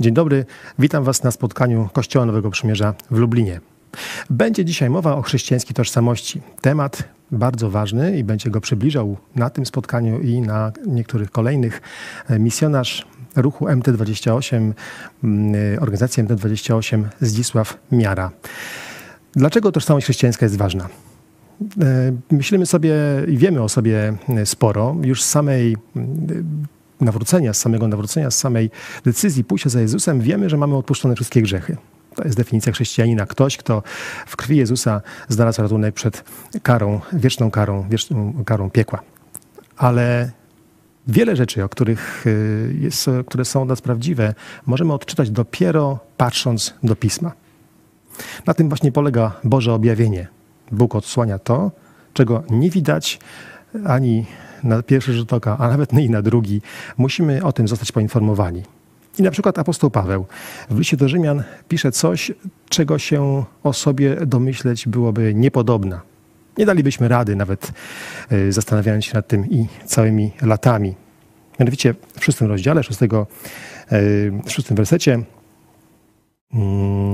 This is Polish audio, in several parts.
Dzień dobry, witam Was na spotkaniu Kościoła Nowego Przymierza w Lublinie. Będzie dzisiaj mowa o chrześcijańskiej tożsamości. Temat bardzo ważny i będzie go przybliżał na tym spotkaniu i na niektórych kolejnych misjonarz ruchu MT28, mm, organizacji MT28 Zdzisław Miara. Dlaczego tożsamość chrześcijańska jest ważna? E, myślimy sobie i wiemy o sobie sporo. Już z samej nawrócenia, z samego nawrócenia, z samej decyzji pójścia za Jezusem wiemy, że mamy odpuszczone wszystkie grzechy. To jest definicja chrześcijanina. Ktoś, kto w krwi Jezusa znalazł ratunek przed karą, wieczną karą, wieczną karą piekła. Ale wiele rzeczy, o których y, jest, które są od nas prawdziwe, możemy odczytać dopiero patrząc do Pisma. Na tym właśnie polega Boże objawienie. Bóg odsłania to, czego nie widać ani na pierwszy rzut oka, a nawet i na drugi. Musimy o tym zostać poinformowani. I na przykład apostoł Paweł w liście do Rzymian pisze coś, czego się o sobie domyśleć byłoby niepodobna. Nie dalibyśmy rady, nawet e, zastanawiając się nad tym i całymi latami. Mianowicie w szóstym rozdziale, szóstego, e, w szóstym wersecie mm,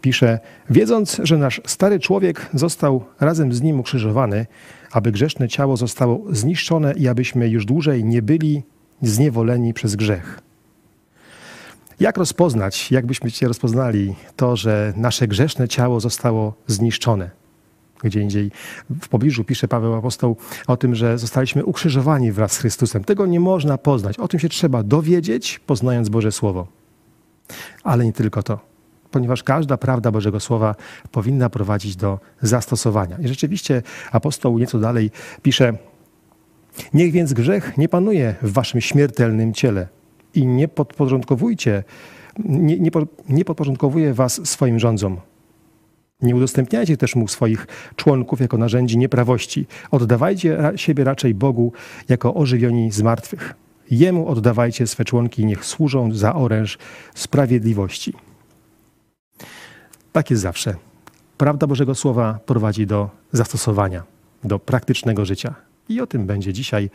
pisze, wiedząc, że nasz stary człowiek został razem z nim ukrzyżowany, aby grzeszne ciało zostało zniszczone i abyśmy już dłużej nie byli zniewoleni przez grzech. Jak rozpoznać, jakbyśmy się rozpoznali to, że nasze grzeszne ciało zostało zniszczone? Gdzie indziej w pobliżu pisze Paweł Apostoł o tym, że zostaliśmy ukrzyżowani wraz z Chrystusem. Tego nie można poznać. O tym się trzeba dowiedzieć, poznając Boże Słowo. Ale nie tylko to ponieważ każda prawda Bożego Słowa powinna prowadzić do zastosowania. I rzeczywiście apostoł nieco dalej pisze: Niech więc grzech nie panuje w waszym śmiertelnym ciele i nie podporządkowujcie, nie, nie, nie podporządkowuje was swoim rządzom. Nie udostępniajcie też mu swoich członków jako narzędzi nieprawości. Oddawajcie siebie raczej Bogu jako ożywioni z martwych. Jemu oddawajcie swe członki, niech służą za oręż sprawiedliwości. Tak jest zawsze. Prawda Bożego Słowa prowadzi do zastosowania, do praktycznego życia. I o tym będzie dzisiaj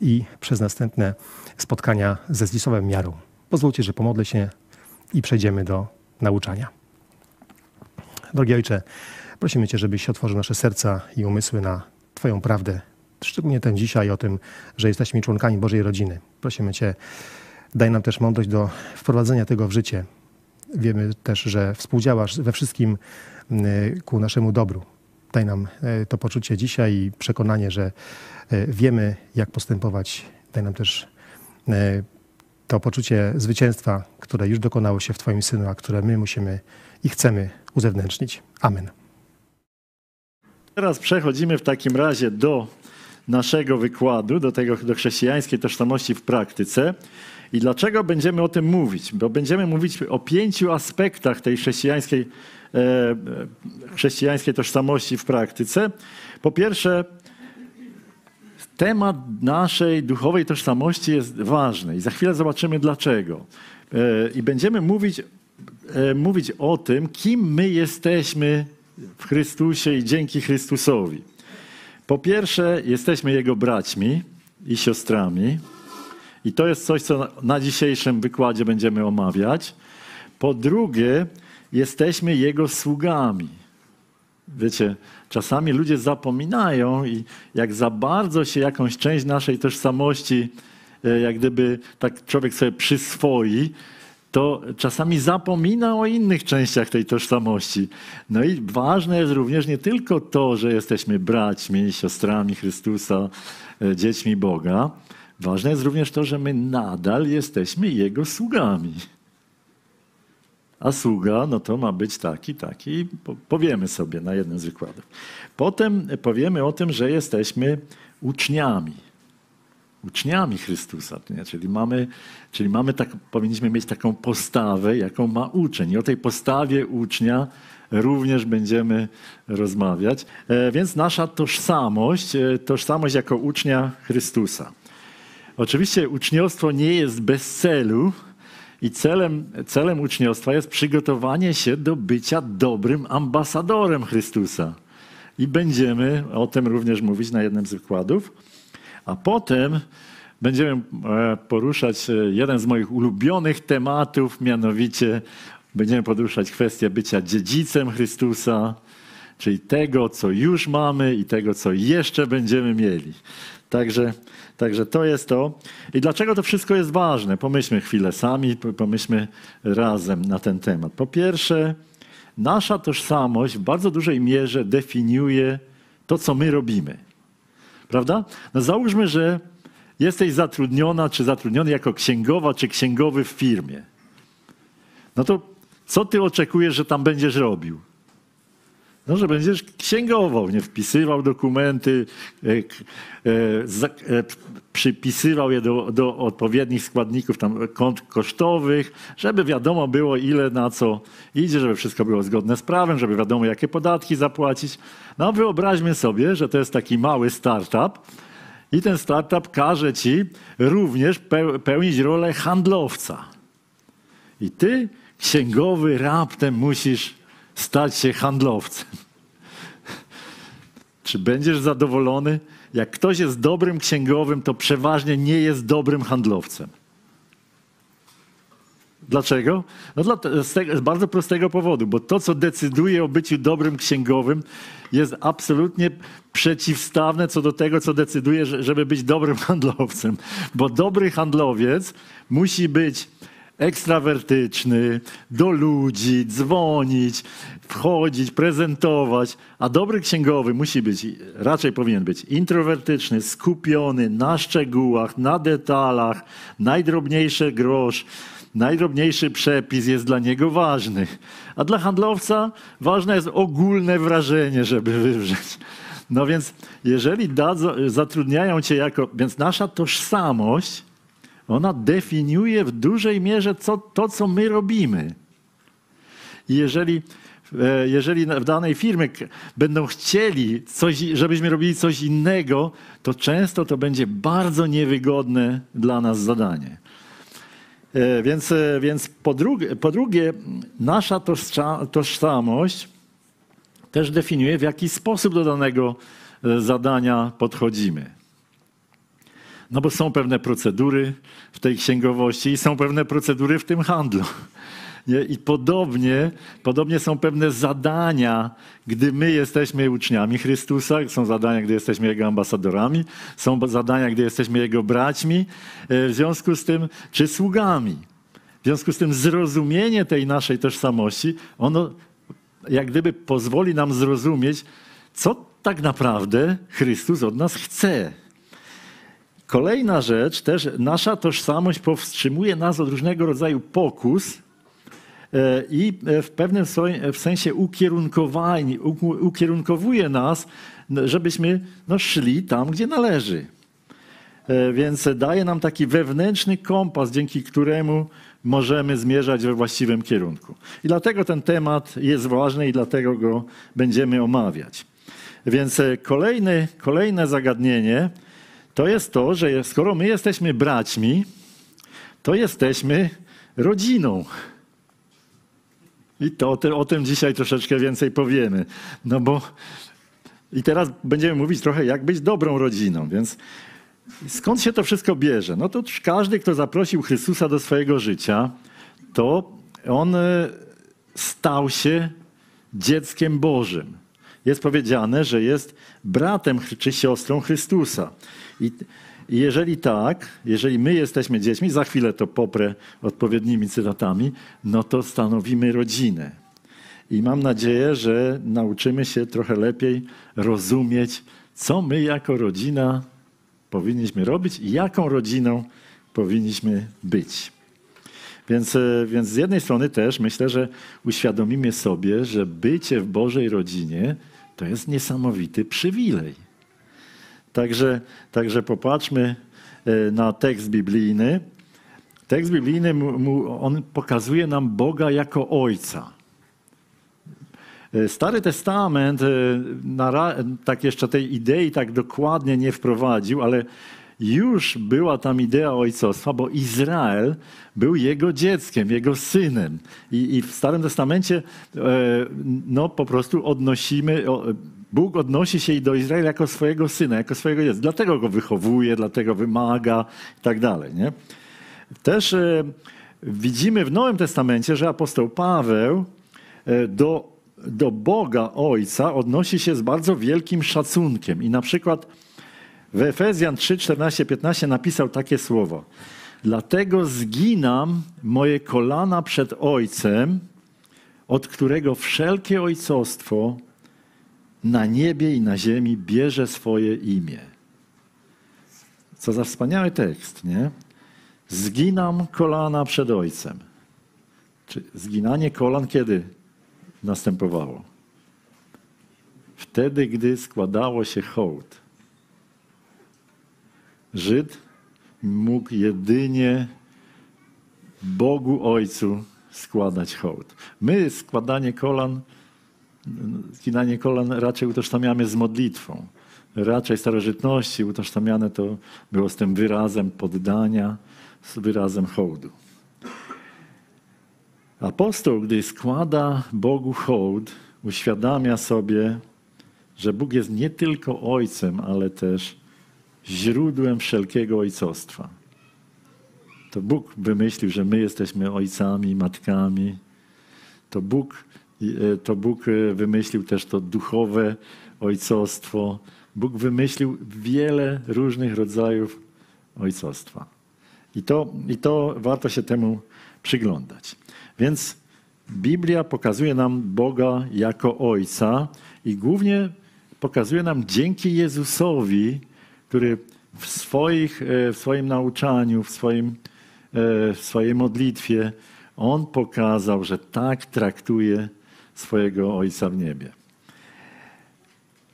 i przez następne spotkania ze Zdzisławem Miarą. Pozwólcie, że pomodlę się i przejdziemy do nauczania. Drogi Ojcze, prosimy Cię, żebyś otworzył nasze serca i umysły na Twoją prawdę, szczególnie ten dzisiaj o tym, że jesteśmy członkami Bożej rodziny. Prosimy Cię, daj nam też mądrość do wprowadzenia tego w życie, Wiemy też, że współdziałasz we wszystkim y, ku naszemu dobru. Daj nam y, to poczucie dzisiaj i przekonanie, że y, wiemy, jak postępować. Daj nam też to poczucie zwycięstwa, które już dokonało się w Twoim Synu, a które my musimy i chcemy uzewnętrznić. Amen. Teraz przechodzimy w takim razie do naszego wykładu, do tego do chrześcijańskiej tożsamości w praktyce. I dlaczego będziemy o tym mówić? Bo będziemy mówić o pięciu aspektach tej chrześcijańskiej, e, e, chrześcijańskiej tożsamości w praktyce. Po pierwsze, temat naszej duchowej tożsamości jest ważny i za chwilę zobaczymy dlaczego. E, I będziemy mówić, mówić o tym, kim my jesteśmy w Chrystusie i dzięki Chrystusowi. Po pierwsze, jesteśmy Jego braćmi i siostrami. I to jest coś, co na dzisiejszym wykładzie będziemy omawiać. Po drugie, jesteśmy Jego sługami. Wiecie, czasami ludzie zapominają i jak za bardzo się jakąś część naszej tożsamości, e, jak gdyby tak człowiek sobie przyswoi, to czasami zapomina o innych częściach tej tożsamości. No i ważne jest również nie tylko to, że jesteśmy braćmi, siostrami Chrystusa, e, dziećmi Boga, Ważne jest również to, że my nadal jesteśmy Jego sługami. A sługa, no to ma być taki, taki. Powiemy sobie na jednym z wykładów. Potem powiemy o tym, że jesteśmy uczniami. Uczniami Chrystusa. Czyli, mamy, czyli mamy tak, powinniśmy mieć taką postawę, jaką ma uczeń. I o tej postawie ucznia również będziemy rozmawiać. E, więc nasza tożsamość, e, tożsamość jako ucznia Chrystusa. Oczywiście uczniostwo nie jest bez celu i celem, celem uczniostwa jest przygotowanie się do bycia dobrym ambasadorem Chrystusa. I będziemy o tym również mówić na jednym z wykładów. A potem będziemy e, poruszać e, jeden z moich ulubionych tematów, mianowicie będziemy poruszać kwestię bycia dziedzicem Chrystusa, czyli tego, co już mamy i tego, co jeszcze będziemy mieli. Także, także to jest to. I dlaczego to wszystko jest ważne? Pomyślmy chwilę sami, pomyślmy razem na ten temat. Po pierwsze, nasza tożsamość w bardzo dużej mierze definiuje to, co my robimy. Prawda? No załóżmy, że jesteś zatrudniona czy zatrudniony jako księgowa czy księgowy w firmie. No to co ty oczekujesz, że tam będziesz robił? No, że będziesz księgował, nie wpisywał dokumenty, e, e, e, przypisywał je do, do odpowiednich składników tam kont kosztowych, żeby wiadomo było ile na co idzie, żeby wszystko było zgodne z prawem, żeby wiadomo jakie podatki zapłacić. No wyobraźmy sobie, że to jest taki mały startup i ten startup każe ci również pełnić rolę handlowca. I ty, księgowy, raptem musisz stać się handlowcem. Czy będziesz zadowolony? Jak ktoś jest dobrym księgowym, to przeważnie nie jest dobrym handlowcem. Dlaczego? No dla, z, z, bardzo prostego powodu, bo to, co decyduje o byciu dobrym księgowym, jest absolutnie przeciwstawne co do tego, co decyduje, żeby być dobrym handlowcem. Bo dobry handlowiec musi być ekstrawertyczny, do ludzi, dzwonić, wchodzić, prezentować, a dobry księgowy musi być, raczej powinien być introwertyczny, skupiony na szczegółach, na detalach, najdrobniejszy grosz, najdrobniejszy przepis jest dla niego ważny. A dla handlowca ważne jest ogólne wrażenie, żeby wywrzeć. No więc jeżeli dadzą, zatrudniają cię jako, więc nasza tożsamość ona definiuje w dużej mierze co, to, co my robimy. I jeżeli, e, jeżeli w danej firmie będą chcieli, coś, żebyśmy robili coś innego, to często to będzie bardzo niewygodne dla nas zadanie. E, więc, e, więc po, drugie, po drugie, nasza tożsamość też definiuje, w jaki sposób do danego zadania podchodzimy. No bo są pewne procedury w tej księgowości i są pewne procedury w tym handlu. Nie? I podobnie, podobnie są pewne zadania, gdy my jesteśmy uczniami Chrystusa, są zadania, gdy jesteśmy Jego ambasadorami, są zadania, gdy jesteśmy Jego braćmi, e, w związku z tym, czy sługami. W związku z tym zrozumienie tej naszej tożsamości, ono jak gdyby pozwoli nam zrozumieć, co tak naprawdę Chrystus od nas chce. Kolejna rzecz, też nasza tożsamość powstrzymuje nas od różnego rodzaju pokus e, i e, w pewnym sensie ukierunkowuje nas, żebyśmy no, szli tam, gdzie należy. E, więc daje nam taki wewnętrzny kompas, dzięki któremu możemy zmierzać we właściwym kierunku. I dlatego ten temat jest ważny i dlatego go będziemy omawiać. Więc kolejny, kolejne zagadnienie to jest to, że skoro my jesteśmy braćmi, to jesteśmy rodziną. I to o tym dzisiaj troszeczkę więcej powiemy. No bo i teraz będziemy mówić trochę, jak być dobrą rodziną. Więc skąd się to wszystko bierze? No to każdy, kto zaprosił Chrystusa do swojego życia, to on e, stał się dzieckiem Bożym. Jest powiedziane, że jest bratem czy siostrą Chrystusa. I jeżeli tak, jeżeli my jesteśmy dziećmi, za chwilę to poprę odpowiednimi cytatami, no to stanowimy rodzinę. I mam nadzieję, że nauczymy się trochę lepiej rozumieć, co my jako rodzina powinniśmy robić i jaką rodziną powinniśmy być. Więc, e, więc z jednej strony też myślę, że uświadomimy sobie, że bycie w Bożej rodzinie to jest niesamowity przywilej. Także, także popatrzmy e, na tekst biblijny. Tekst biblijny on pokazuje nam Boga jako Ojca. E, Stary Testament e, tak jeszcze tej idei tak dokładnie nie wprowadził, ale już była tam idea ojcostwa, bo Izrael był jego dzieckiem, jego synem. I, i w Starym Testamencie no, po prostu odnosimy, Bóg odnosi się do Izraela jako swojego syna, jako swojego jest. Dlatego go wychowuje, dlatego wymaga i tak dalej. Nie? Też e, widzimy w Nowym Testamencie, że apostoł Paweł e, do, do Boga Ojca odnosi się z bardzo wielkim szacunkiem. I na przykład w Efezjan 3, 14, 15 napisał takie słowo. Dlatego zginam moje kolana przed Ojcem, od którego wszelkie ojcostwo na niebie i na ziemi bierze swoje imię. Co za wspaniały tekst, nie? Zginam kolana przed Ojcem. Czy zginanie kolan kiedy następowało? Wtedy, gdy składało się hołd. Żyd mógł jedynie Bogu Ojcu składać hołd. My składanie kolan, zginanie kolan raczej utożsamiamy z modlitwą. Raczej starożytności utożsamiane to było z tym wyrazem poddania, z wyrazem hołdu. Apostoł, gdy składa Bogu hołd, uświadamia sobie, że Bóg jest nie tylko Ojcem, ale też źródłem wszelkiego ojcostwa. To Bóg wymyślił, że my jesteśmy ojcami, matkami. To Bóg, e, to Bóg e, wymyślił też to duchowe ojcostwo. Bóg wymyślił wiele różnych rodzajów ojcostwa. I to, I to warto się temu przyglądać. Więc Biblia pokazuje nam Boga jako Ojca i głównie pokazuje nam dzięki Jezusowi, który w, swoich, e, w swoim nauczaniu, w, swoim, e, w swojej modlitwie, on pokazał, że tak traktuje swojego Ojca w niebie.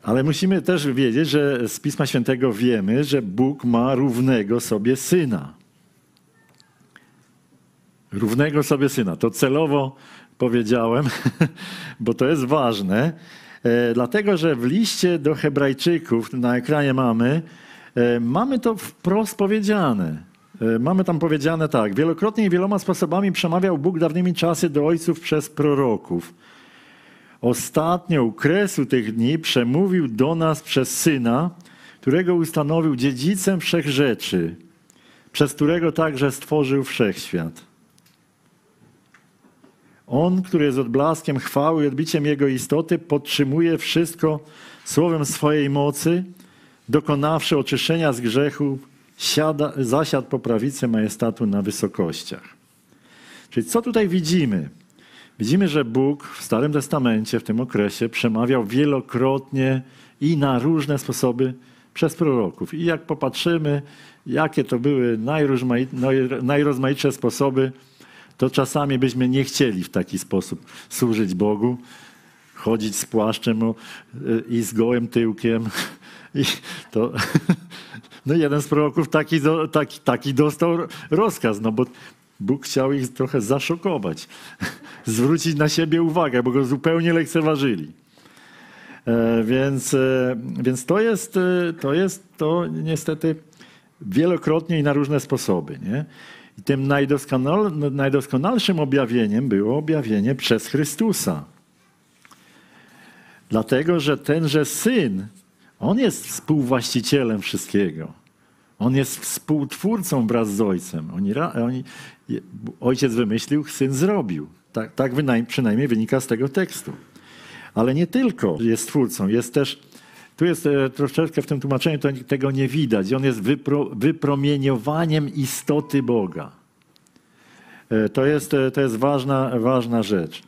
Ale musimy też wiedzieć, że z Pisma Świętego wiemy, że Bóg ma równego sobie syna. Równego sobie syna. To celowo powiedziałem, bo to jest ważne, e, dlatego że w liście do Hebrajczyków, na ekranie mamy, mamy to wprost powiedziane. E, mamy tam powiedziane tak. Wielokrotnie i wieloma sposobami przemawiał Bóg dawnymi czasy do ojców przez proroków. Ostatnio u kresu tych dni przemówił do nas przez Syna, którego ustanowił dziedzicem wszech rzeczy, przez którego także stworzył wszechświat. On, który jest odblaskiem chwały i odbiciem Jego istoty, podtrzymuje wszystko słowem swojej mocy – dokonawszy oczyszczenia z grzechu, siada, zasiadł po prawicy majestatu na wysokościach. Czyli co tutaj widzimy? Widzimy, że Bóg w Starym Testamencie w tym okresie przemawiał wielokrotnie i na różne sposoby przez proroków. I jak popatrzymy, jakie to były najrozmaitsze sposoby, to czasami byśmy nie chcieli w taki sposób służyć Bogu, chodzić z płaszczem i z gołym tyłkiem, i to, no jeden z proroków taki, taki, taki dostał rozkaz, no bo Bóg chciał ich trochę zaszokować, zwrócić na siebie uwagę, bo go zupełnie lekceważyli. E, więc, e, więc to, jest, e, to jest to niestety wielokrotnie i na różne sposoby. Nie? I tym najdoskonal, najdoskonalszym objawieniem było objawienie przez Chrystusa. Dlatego, że tenże Syn on jest współwłaścicielem wszystkiego. On jest współtwórcą wraz z ojcem. Oni, oni, ojciec wymyślił, syn zrobił. Tak, tak przynajmniej wynika z tego tekstu. Ale nie tylko jest twórcą, jest też. Tu jest e, troszeczkę w tym tłumaczeniu, to tego nie widać. On jest wypro, wypromieniowaniem istoty Boga. E, to jest, e, to jest ważna, ważna rzecz.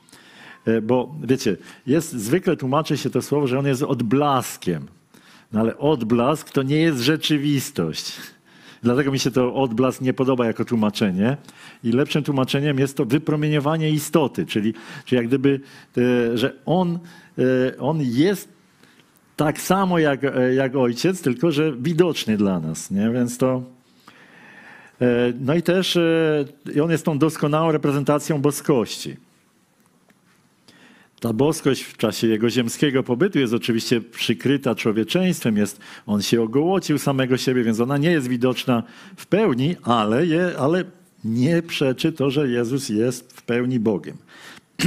Bo wiecie, jest, zwykle tłumaczy się to słowo, że on jest odblaskiem. No ale odblask to nie jest rzeczywistość. Dlatego mi się to odblask nie podoba jako tłumaczenie. I lepszym tłumaczeniem jest to wypromieniowanie istoty, czyli, czyli jak gdyby, e, że on, e, on jest tak samo jak, e, jak ojciec, tylko że widoczny dla nas. Nie? Więc to. No i też on jest tą doskonałą reprezentacją boskości. Ta boskość w czasie jego ziemskiego pobytu jest oczywiście przykryta człowieczeństwem, jest, on się ogołocił samego siebie, więc ona nie jest widoczna w pełni, ale, je, ale nie przeczy to, że Jezus jest w pełni Bogiem.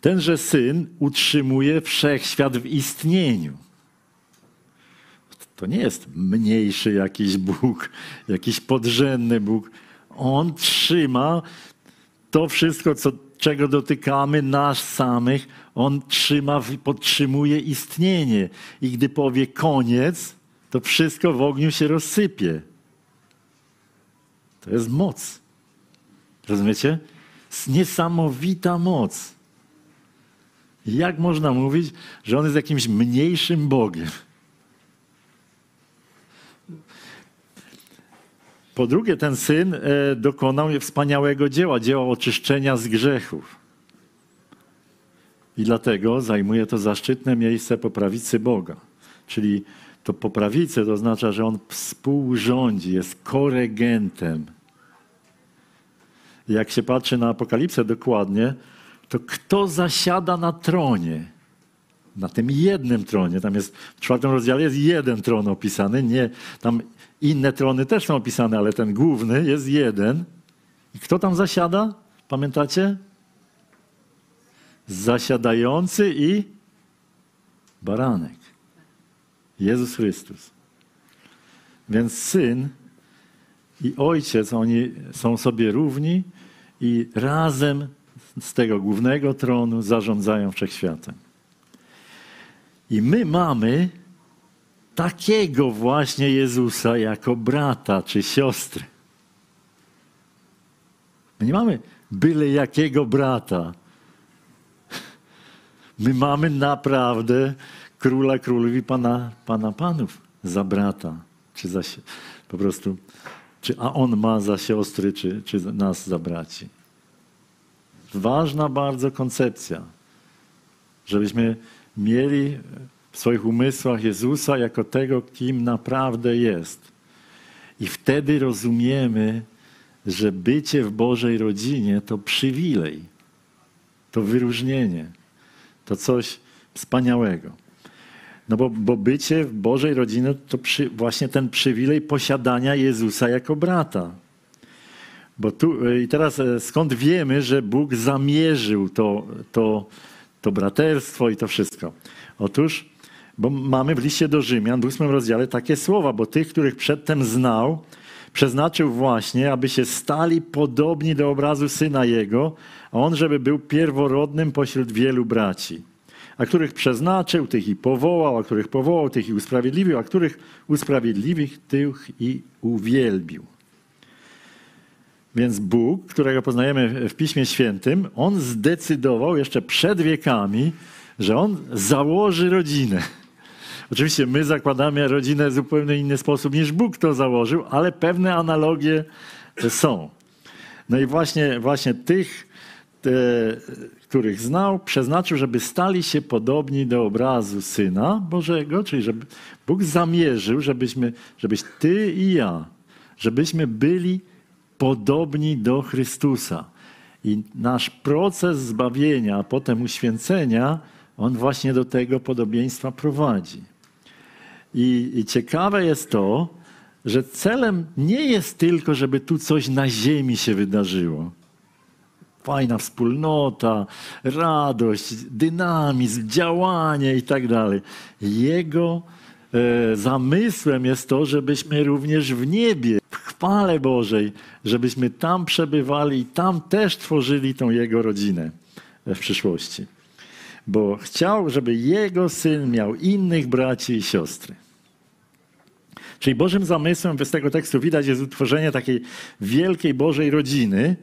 tenże Syn utrzymuje wszechświat w istnieniu. To nie jest mniejszy jakiś Bóg, jakiś podrzędny Bóg. On trzyma to wszystko, co, czego dotykamy, nas samych, on trzyma, podtrzymuje istnienie. I gdy powie koniec, to wszystko w ogniu się rozsypie. To jest moc. Rozumiecie? Niesamowita moc. Jak można mówić, że on jest jakimś mniejszym Bogiem? Po drugie, ten syn e, dokonał wspaniałego dzieła, dzieła oczyszczenia z grzechów. I dlatego zajmuje to zaszczytne miejsce po prawicy Boga. Czyli to po prawicy to oznacza, że on współrządzi, jest koregentem. Jak się patrzy na Apokalipsę dokładnie, to kto zasiada na tronie? Na tym jednym tronie. Tam jest w czwartym rozdziale jest jeden tron opisany, nie tam inne trony też są opisane, ale ten główny jest jeden. I kto tam zasiada? Pamiętacie? Zasiadający i baranek. Jezus Chrystus. Więc syn i ojciec, oni są sobie równi i razem z tego głównego tronu zarządzają wszechświatem. I my mamy takiego właśnie Jezusa jako brata czy siostry. My nie mamy byle jakiego brata. My mamy naprawdę króla królów i pana, pana panów za brata, czy za po prostu, czy, a on ma za siostry, czy, czy nas za braci. Ważna bardzo koncepcja, żebyśmy mieli w swoich umysłach Jezusa jako tego, kim naprawdę jest. I wtedy rozumiemy, że bycie w Bożej rodzinie to przywilej, to wyróżnienie, to coś wspaniałego. No bo, bo bycie w Bożej rodzinie to przy, właśnie ten przywilej posiadania Jezusa jako brata. Bo tu, I teraz e, skąd wiemy, że Bóg zamierzył to, to, to braterstwo i to wszystko? Otóż bo mamy w liście do Rzymian w ósmym rozdziale takie słowa, bo tych, których przedtem znał, przeznaczył właśnie, aby się stali podobni do obrazu Syna Jego, a On, żeby był pierworodnym pośród wielu braci. A których przeznaczył, tych i powołał, a których powołał, tych i usprawiedliwił, a których usprawiedliwych, tych i uwielbił. Więc Bóg, którego poznajemy w Piśmie Świętym, On zdecydował jeszcze przed wiekami, że On założy rodzinę. Oczywiście my zakładamy rodzinę w zupełnie inny sposób niż Bóg to założył, ale pewne analogie są. No i właśnie, właśnie tych, te, których znał, przeznaczył, żeby stali się podobni do obrazu Syna Bożego, czyli żeby Bóg zamierzył, żebyśmy, żebyś ty i ja, żebyśmy byli podobni do Chrystusa. I nasz proces zbawienia, a potem uświęcenia, on właśnie do tego podobieństwa prowadzi. I, I ciekawe jest to, że celem nie jest tylko, żeby tu coś na ziemi się wydarzyło. Fajna wspólnota, radość, dynamizm, działanie i tak dalej. Jego e, zamysłem jest to, żebyśmy również w niebie, chwale Bożej, żebyśmy tam przebywali i tam też tworzyli tą Jego rodzinę w przyszłości. Bo chciał, żeby Jego syn miał innych braci i siostry. Czyli Bożym zamysłem z tego tekstu widać jest utworzenie takiej wielkiej Bożej rodziny.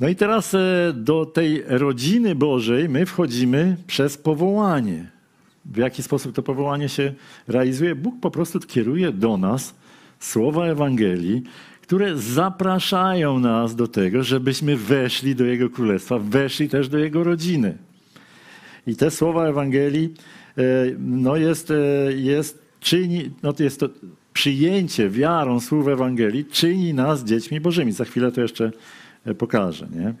No i teraz e, do tej rodziny Bożej my wchodzimy przez powołanie. W jaki sposób to powołanie się realizuje? Bóg po prostu kieruje do nas słowa Ewangelii, które zapraszają nas do tego, żebyśmy weszli do Jego Królestwa, weszli też do Jego rodziny. I te słowa Ewangelii e, no jest, e, jest czyni, no to jest to przyjęcie wiarą słów Ewangelii czyni nas dziećmi Bożymi. Za chwilę to jeszcze e, pokażę. Nie?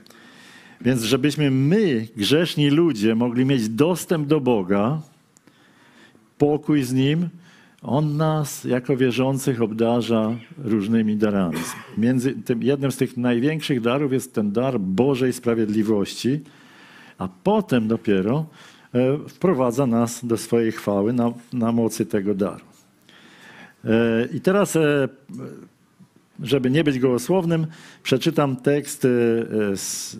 Więc żebyśmy my, grzeszni ludzie, mogli mieć dostęp do Boga, pokój z Nim, On nas jako wierzących obdarza różnymi darami. Między tym, jednym z tych największych darów jest ten dar Bożej sprawiedliwości, a potem dopiero e, wprowadza nas do swojej chwały na, na mocy tego daru. E, I teraz, e, żeby nie być gołosłownym, przeczytam tekst z,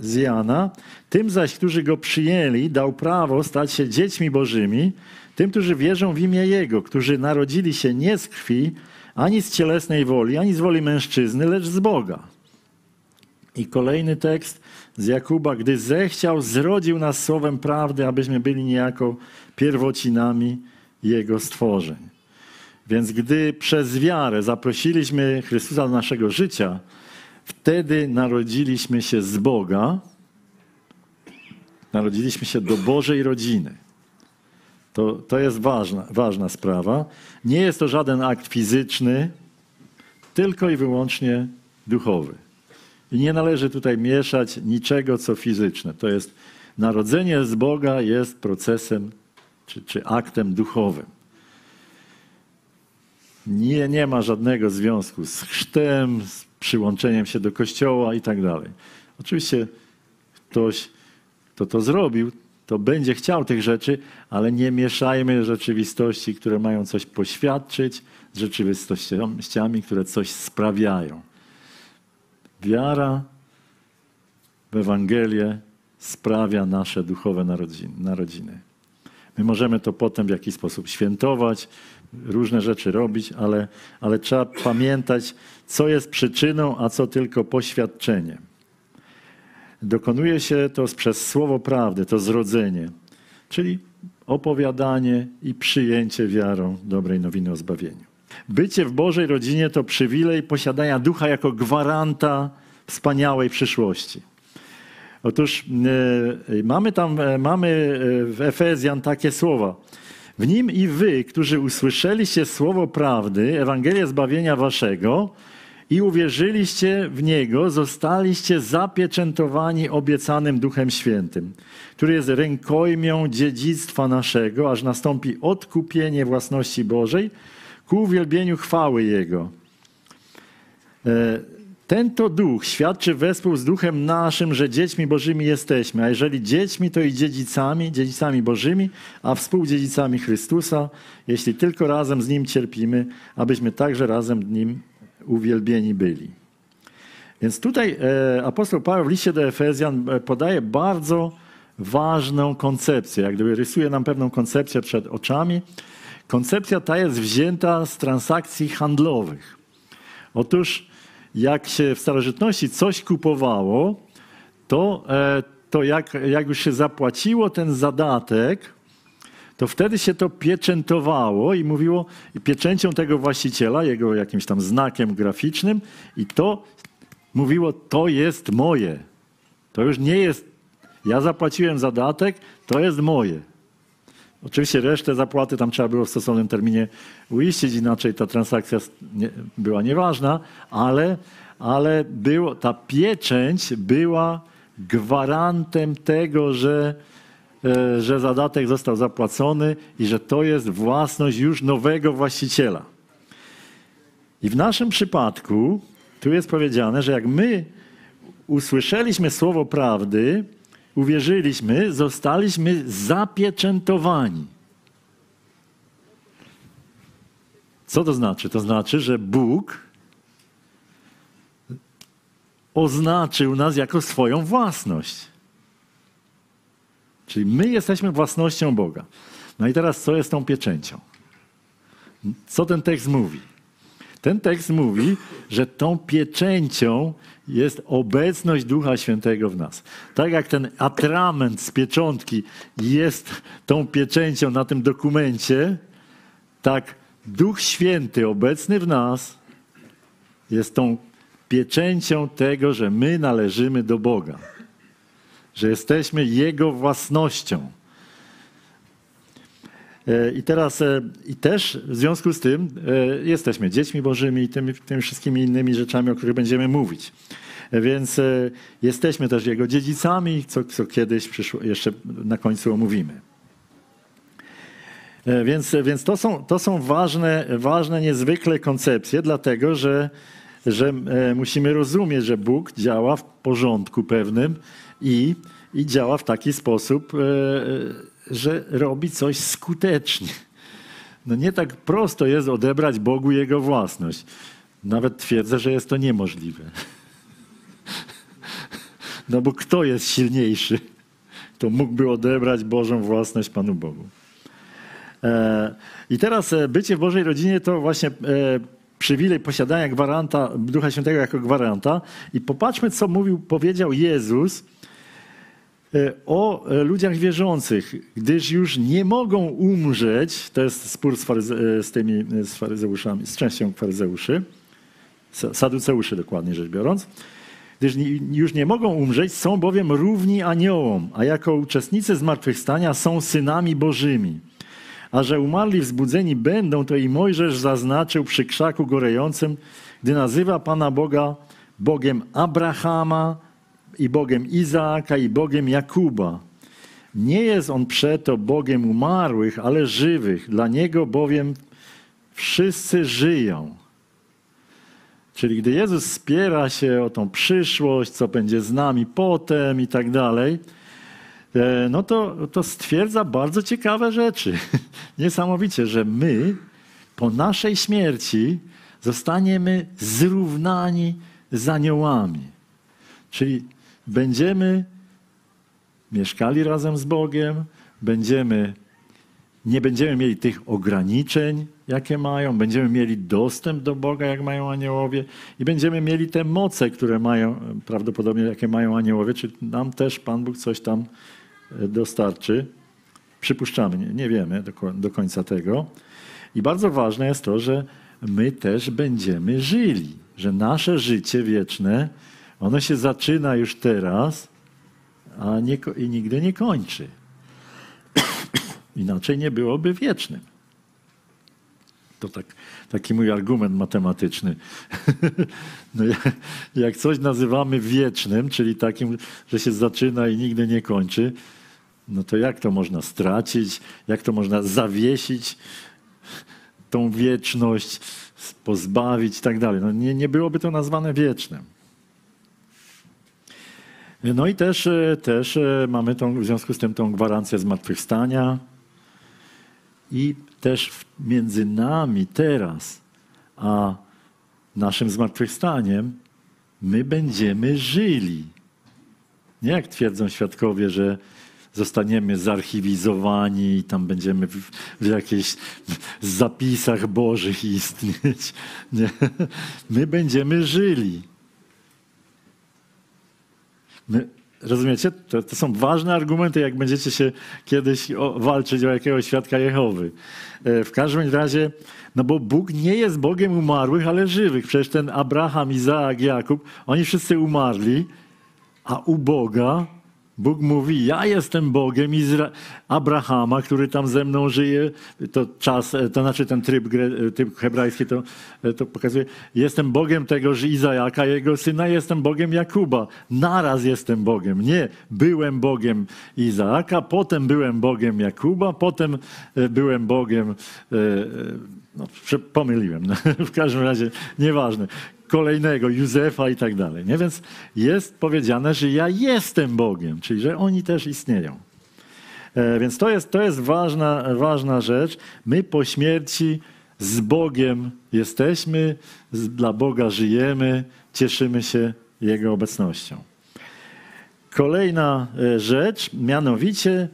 z Jana. Tym zaś, którzy go przyjęli, dał prawo stać się dziećmi bożymi, tym, którzy wierzą w imię Jego, którzy narodzili się nie z krwi, ani z cielesnej woli, ani z woli mężczyzny, lecz z Boga. I kolejny tekst z Jakuba, gdy zechciał, zrodził nas słowem prawdy, abyśmy byli niejako pierwocinami Jego stworzeń. Więc gdy przez wiarę zaprosiliśmy Chrystusa do naszego życia, wtedy narodziliśmy się z Boga, narodziliśmy się do Bożej rodziny. To, to jest ważna, ważna sprawa. Nie jest to żaden akt fizyczny, tylko i wyłącznie duchowy. I nie należy tutaj mieszać niczego, co fizyczne. To jest narodzenie z Boga jest procesem czy, czy aktem duchowym. Nie, nie ma żadnego związku z chrztem, z przyłączeniem się do kościoła i tak dalej. Oczywiście ktoś, kto to zrobił, to będzie chciał tych rzeczy, ale nie mieszajmy rzeczywistości, które mają coś poświadczyć, z rzeczywistościami, które coś sprawiają. Wiara w Ewangelię sprawia nasze duchowe narodziny. My możemy to potem w jakiś sposób świętować, różne rzeczy robić, ale, ale trzeba pamiętać, co jest przyczyną, a co tylko poświadczeniem. Dokonuje się to przez słowo prawdy, to zrodzenie, czyli opowiadanie i przyjęcie wiarą dobrej nowiny o zbawieniu. Bycie w Bożej rodzinie to przywilej posiadania ducha jako gwaranta wspaniałej przyszłości. Otóż e, mamy tam, e, mamy e, w Efezjan takie słowa. W nim i wy, którzy usłyszeliście słowo prawdy, Ewangelię zbawienia waszego i uwierzyliście w niego, zostaliście zapieczętowani obiecanym Duchem Świętym, który jest rękojmią dziedzictwa naszego, aż nastąpi odkupienie własności Bożej ku uwielbieniu chwały Jego. E, ten to duch świadczy wespół z duchem naszym, że dziećmi Bożymi jesteśmy. A jeżeli dziećmi, to i dziedzicami, dziedzicami Bożymi, a współdziedzicami Chrystusa, jeśli tylko razem z Nim cierpimy, abyśmy także razem z Nim uwielbieni byli. Więc tutaj e, apostoł Paweł w liście do Efezjan e, podaje bardzo ważną koncepcję, jak gdyby rysuje nam pewną koncepcję przed oczami. Koncepcja ta jest wzięta z transakcji handlowych. Otóż jak się w starożytności coś kupowało, to, e, to jak, jak już się zapłaciło ten zadatek, to wtedy się to pieczętowało i mówiło pieczęcią tego właściciela, jego jakimś tam znakiem graficznym i to mówiło, to jest moje. To już nie jest, ja zapłaciłem zadatek, to jest moje. Oczywiście resztę zapłaty tam trzeba było w stosownym terminie uiścić, inaczej ta transakcja nie, była nieważna, ale, ale było, ta pieczęć była gwarantem tego, że, że zadatek został zapłacony i że to jest własność już nowego właściciela. I w naszym przypadku tu jest powiedziane, że jak my usłyszeliśmy słowo prawdy, uwierzyliśmy, zostaliśmy zapieczętowani. Co to znaczy? To znaczy, że Bóg oznaczył nas jako swoją własność. Czyli my jesteśmy własnością Boga. No i teraz co jest tą pieczęcią? Co ten tekst mówi? Ten tekst mówi, że tą pieczęcią jest obecność Ducha Świętego w nas. Tak jak ten atrament z pieczątki jest tą pieczęcią na tym dokumencie, tak Duch Święty obecny w nas jest tą pieczęcią tego, że my należymy do Boga, że jesteśmy Jego własnością. E, I teraz e, i też w związku z tym e, jesteśmy dziećmi Bożymi i tymi, tymi wszystkimi innymi rzeczami, o których będziemy mówić. Więc jesteśmy też Jego dziedzicami, co, co kiedyś przyszło, jeszcze na końcu omówimy. Więc, więc to są, to są ważne, ważne niezwykle koncepcje, dlatego że że musimy rozumieć, że Bóg działa w porządku pewnym i, i działa w taki sposób, e, że robi coś skutecznie. No nie tak prosto jest odebrać Bogu Jego własność. Nawet twierdzę, że jest to niemożliwe. No bo kto jest silniejszy, kto mógłby odebrać Bożą własność Panu Bogu? E, I teraz e, bycie w Bożej rodzinie to właśnie e, przywilej posiadania gwaranta, Ducha Świętego jako gwaranta. I popatrzmy, co mówił, powiedział Jezus o ludziach wierzących, gdyż już nie mogą umrzeć, to jest spór z, faryze, z tymi z faryzeuszami, z częścią faryzeuszy, saduceuszy dokładnie rzecz biorąc, gdyż już nie mogą umrzeć, są bowiem równi aniołom, a jako uczestnicy zmartwychwstania są synami bożymi. A że umarli wzbudzeni będą, to i Mojżesz zaznaczył przy krzaku gorejącym, gdy nazywa Pana Boga Bogiem Abrahama i Bogiem Izaaka i Bogiem Jakuba. Nie jest on przeto Bogiem umarłych, ale żywych. Dla Niego bowiem wszyscy żyją. Czyli gdy Jezus spiera się o tą przyszłość, co będzie z nami potem i tak dalej, e, no to, to stwierdza bardzo ciekawe rzeczy. Niesamowicie, że my po naszej śmierci zostaniemy zrównani z aniołami. Czyli będziemy mieszkali razem z Bogiem, będziemy, nie będziemy mieli tych ograniczeń, jakie mają, będziemy mieli dostęp do Boga, jak mają aniołowie i będziemy mieli te moce, które mają, prawdopodobnie jakie mają aniołowie, czy nam też Pan Bóg coś tam e, dostarczy. Przypuszczamy, nie, nie wiemy do, do końca tego. I bardzo ważne jest to, że my też będziemy żyli, że nasze życie wieczne, ono się zaczyna już teraz, a nie, i nigdy nie kończy. Inaczej nie byłoby wiecznym. To tak, taki mój argument matematyczny. no jak, jak coś nazywamy wiecznym, czyli takim, że się zaczyna i nigdy nie kończy, no to jak to można stracić? Jak to można zawiesić tą wieczność, pozbawić i tak dalej? No nie, nie byłoby to nazwane wiecznym. No i też, e, też e, mamy tą, w związku z tym tą gwarancję zmartwychwstania i też między nami teraz a naszym zmartwychwstaniem my będziemy żyli. Nie jak twierdzą świadkowie, że zostaniemy zarchiwizowani i tam będziemy w, w jakichś zapisach bożych istnieć. Nie. My będziemy żyli. My, rozumiecie? To, to, są ważne argumenty, jak będziecie się kiedyś o, walczyć o jakiegoś świadka Jehowy. E, w każdym razie, no bo Bóg nie jest Bogiem umarłych, ale żywych. Przecież ten Abraham, Izaak, Jakub, oni wszyscy umarli, a u Boga Bóg mówi, ja jestem Bogiem Izra Abrahama, który tam ze mną żyje. To czas, to znaczy ten tryb, tryb hebrajski to, to pokazuje. Jestem Bogiem tegoż Izajaka, jego syna, jestem Bogiem Jakuba. Naraz jestem Bogiem. Nie, byłem Bogiem Izaaka, potem byłem Bogiem Jakuba, potem e, byłem Bogiem... E, e, no, pomyliłem. W każdym razie, nieważne kolejnego, Józefa i tak dalej. Nie? Więc jest powiedziane, że ja jestem Bogiem, czyli że oni też istnieją. E, więc to jest, to jest ważna, ważna rzecz. My po śmierci z Bogiem jesteśmy, dla Boga żyjemy, cieszymy się Jego obecnością. Kolejna e, rzecz, mianowicie,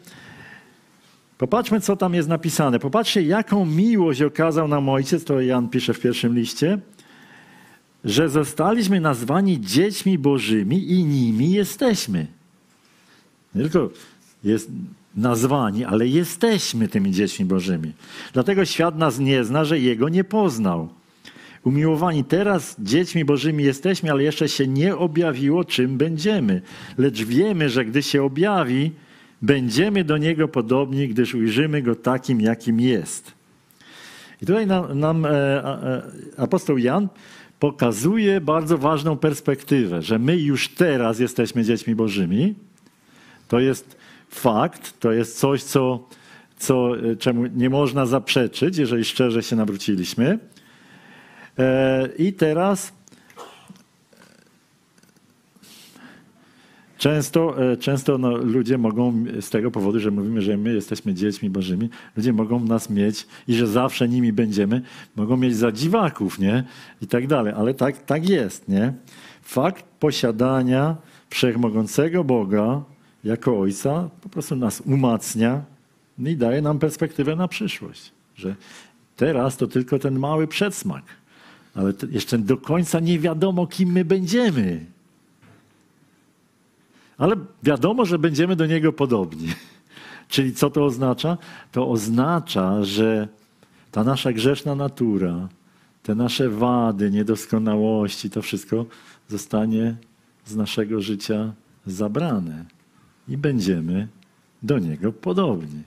popatrzmy, co tam jest napisane. Popatrzcie, jaką miłość okazał nam Ojciec, to Jan pisze w pierwszym liście że zostaliśmy nazwani dziećmi bożymi i nimi jesteśmy. Nie tylko jest nazwani, ale jesteśmy tymi dziećmi bożymi. Dlatego świat nas nie zna, że Jego nie poznał. Umiłowani, teraz dziećmi bożymi jesteśmy, ale jeszcze się nie objawiło, czym będziemy. Lecz wiemy, że gdy się objawi, będziemy do Niego podobni, gdyż ujrzymy Go takim, jakim jest. I tutaj nam, nam e, e, apostoł Jan pokazuje bardzo ważną perspektywę, że my już teraz jesteśmy dziećmi Bożymi. To jest fakt, to jest coś, co, co, czemu nie można zaprzeczyć, jeżeli szczerze się nawróciliśmy. E, I teraz często, e, często no, ludzie mogą z tego powodu, że mówimy, że my jesteśmy dziećmi bożymi, ludzie mogą nas mieć i że zawsze nimi będziemy, mogą mieć za dziwaków, nie? I tak dalej. Ale tak, tak jest, nie? Fakt posiadania wszechmogącego Boga jako Ojca po prostu nas umacnia i daje nam perspektywę na przyszłość, że teraz to tylko ten mały przedsmak, ale jeszcze do końca nie wiadomo, kim my będziemy. Ale wiadomo, że będziemy do Niego podobni. Czyli co to oznacza? To oznacza, że ta nasza grzeszna natura, te nasze wady, niedoskonałości, to wszystko zostanie z naszego życia zabrane i będziemy do Niego podobni.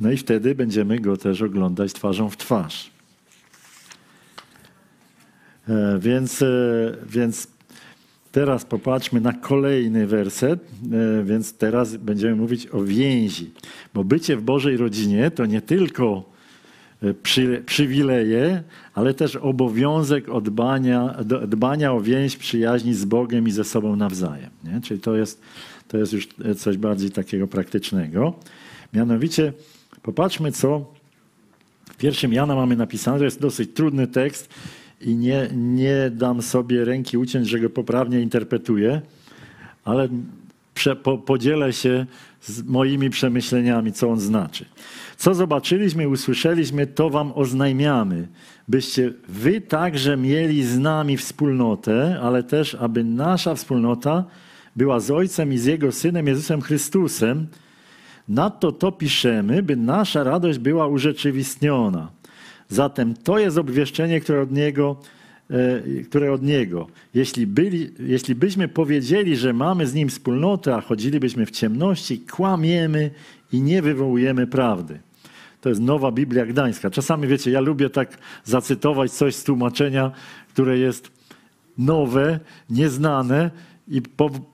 No i wtedy będziemy Go też oglądać twarzą w twarz. E, więc, e, więc teraz popatrzmy na kolejny werset, e, więc teraz będziemy mówić o więzi. Bo bycie w Bożej rodzinie to nie tylko przy, przywileje, ale też obowiązek dbania, dbania o więź przyjaźni z Bogiem i ze sobą nawzajem. Nie? Czyli to jest, to jest już coś bardziej takiego praktycznego. Mianowicie popatrzmy, co w pierwszym Jana mamy napisane. To jest dosyć trudny tekst i nie, nie dam sobie ręki uciąć, że go poprawnie interpretuję, ale prze, po, podzielę się z moimi przemyśleniami, co on znaczy. Co zobaczyliśmy, usłyszeliśmy, to wam oznajmiamy, byście wy także mieli z nami wspólnotę, ale też, aby nasza wspólnota była z Ojcem i z Jego Synem Jezusem Chrystusem. Nadto to piszemy, by nasza radość była urzeczywistniona. Zatem to jest obwieszczenie, które od Niego, e, które od Niego. Jeśli, byli, jeśli byśmy powiedzieli, że mamy z Nim wspólnotę, a chodzilibyśmy w ciemności, kłamiemy i nie wywołujemy prawdy. To jest nowa Biblia Gdańska. Czasami, wiecie, ja lubię tak zacytować coś z tłumaczenia, które jest nowe, nieznane i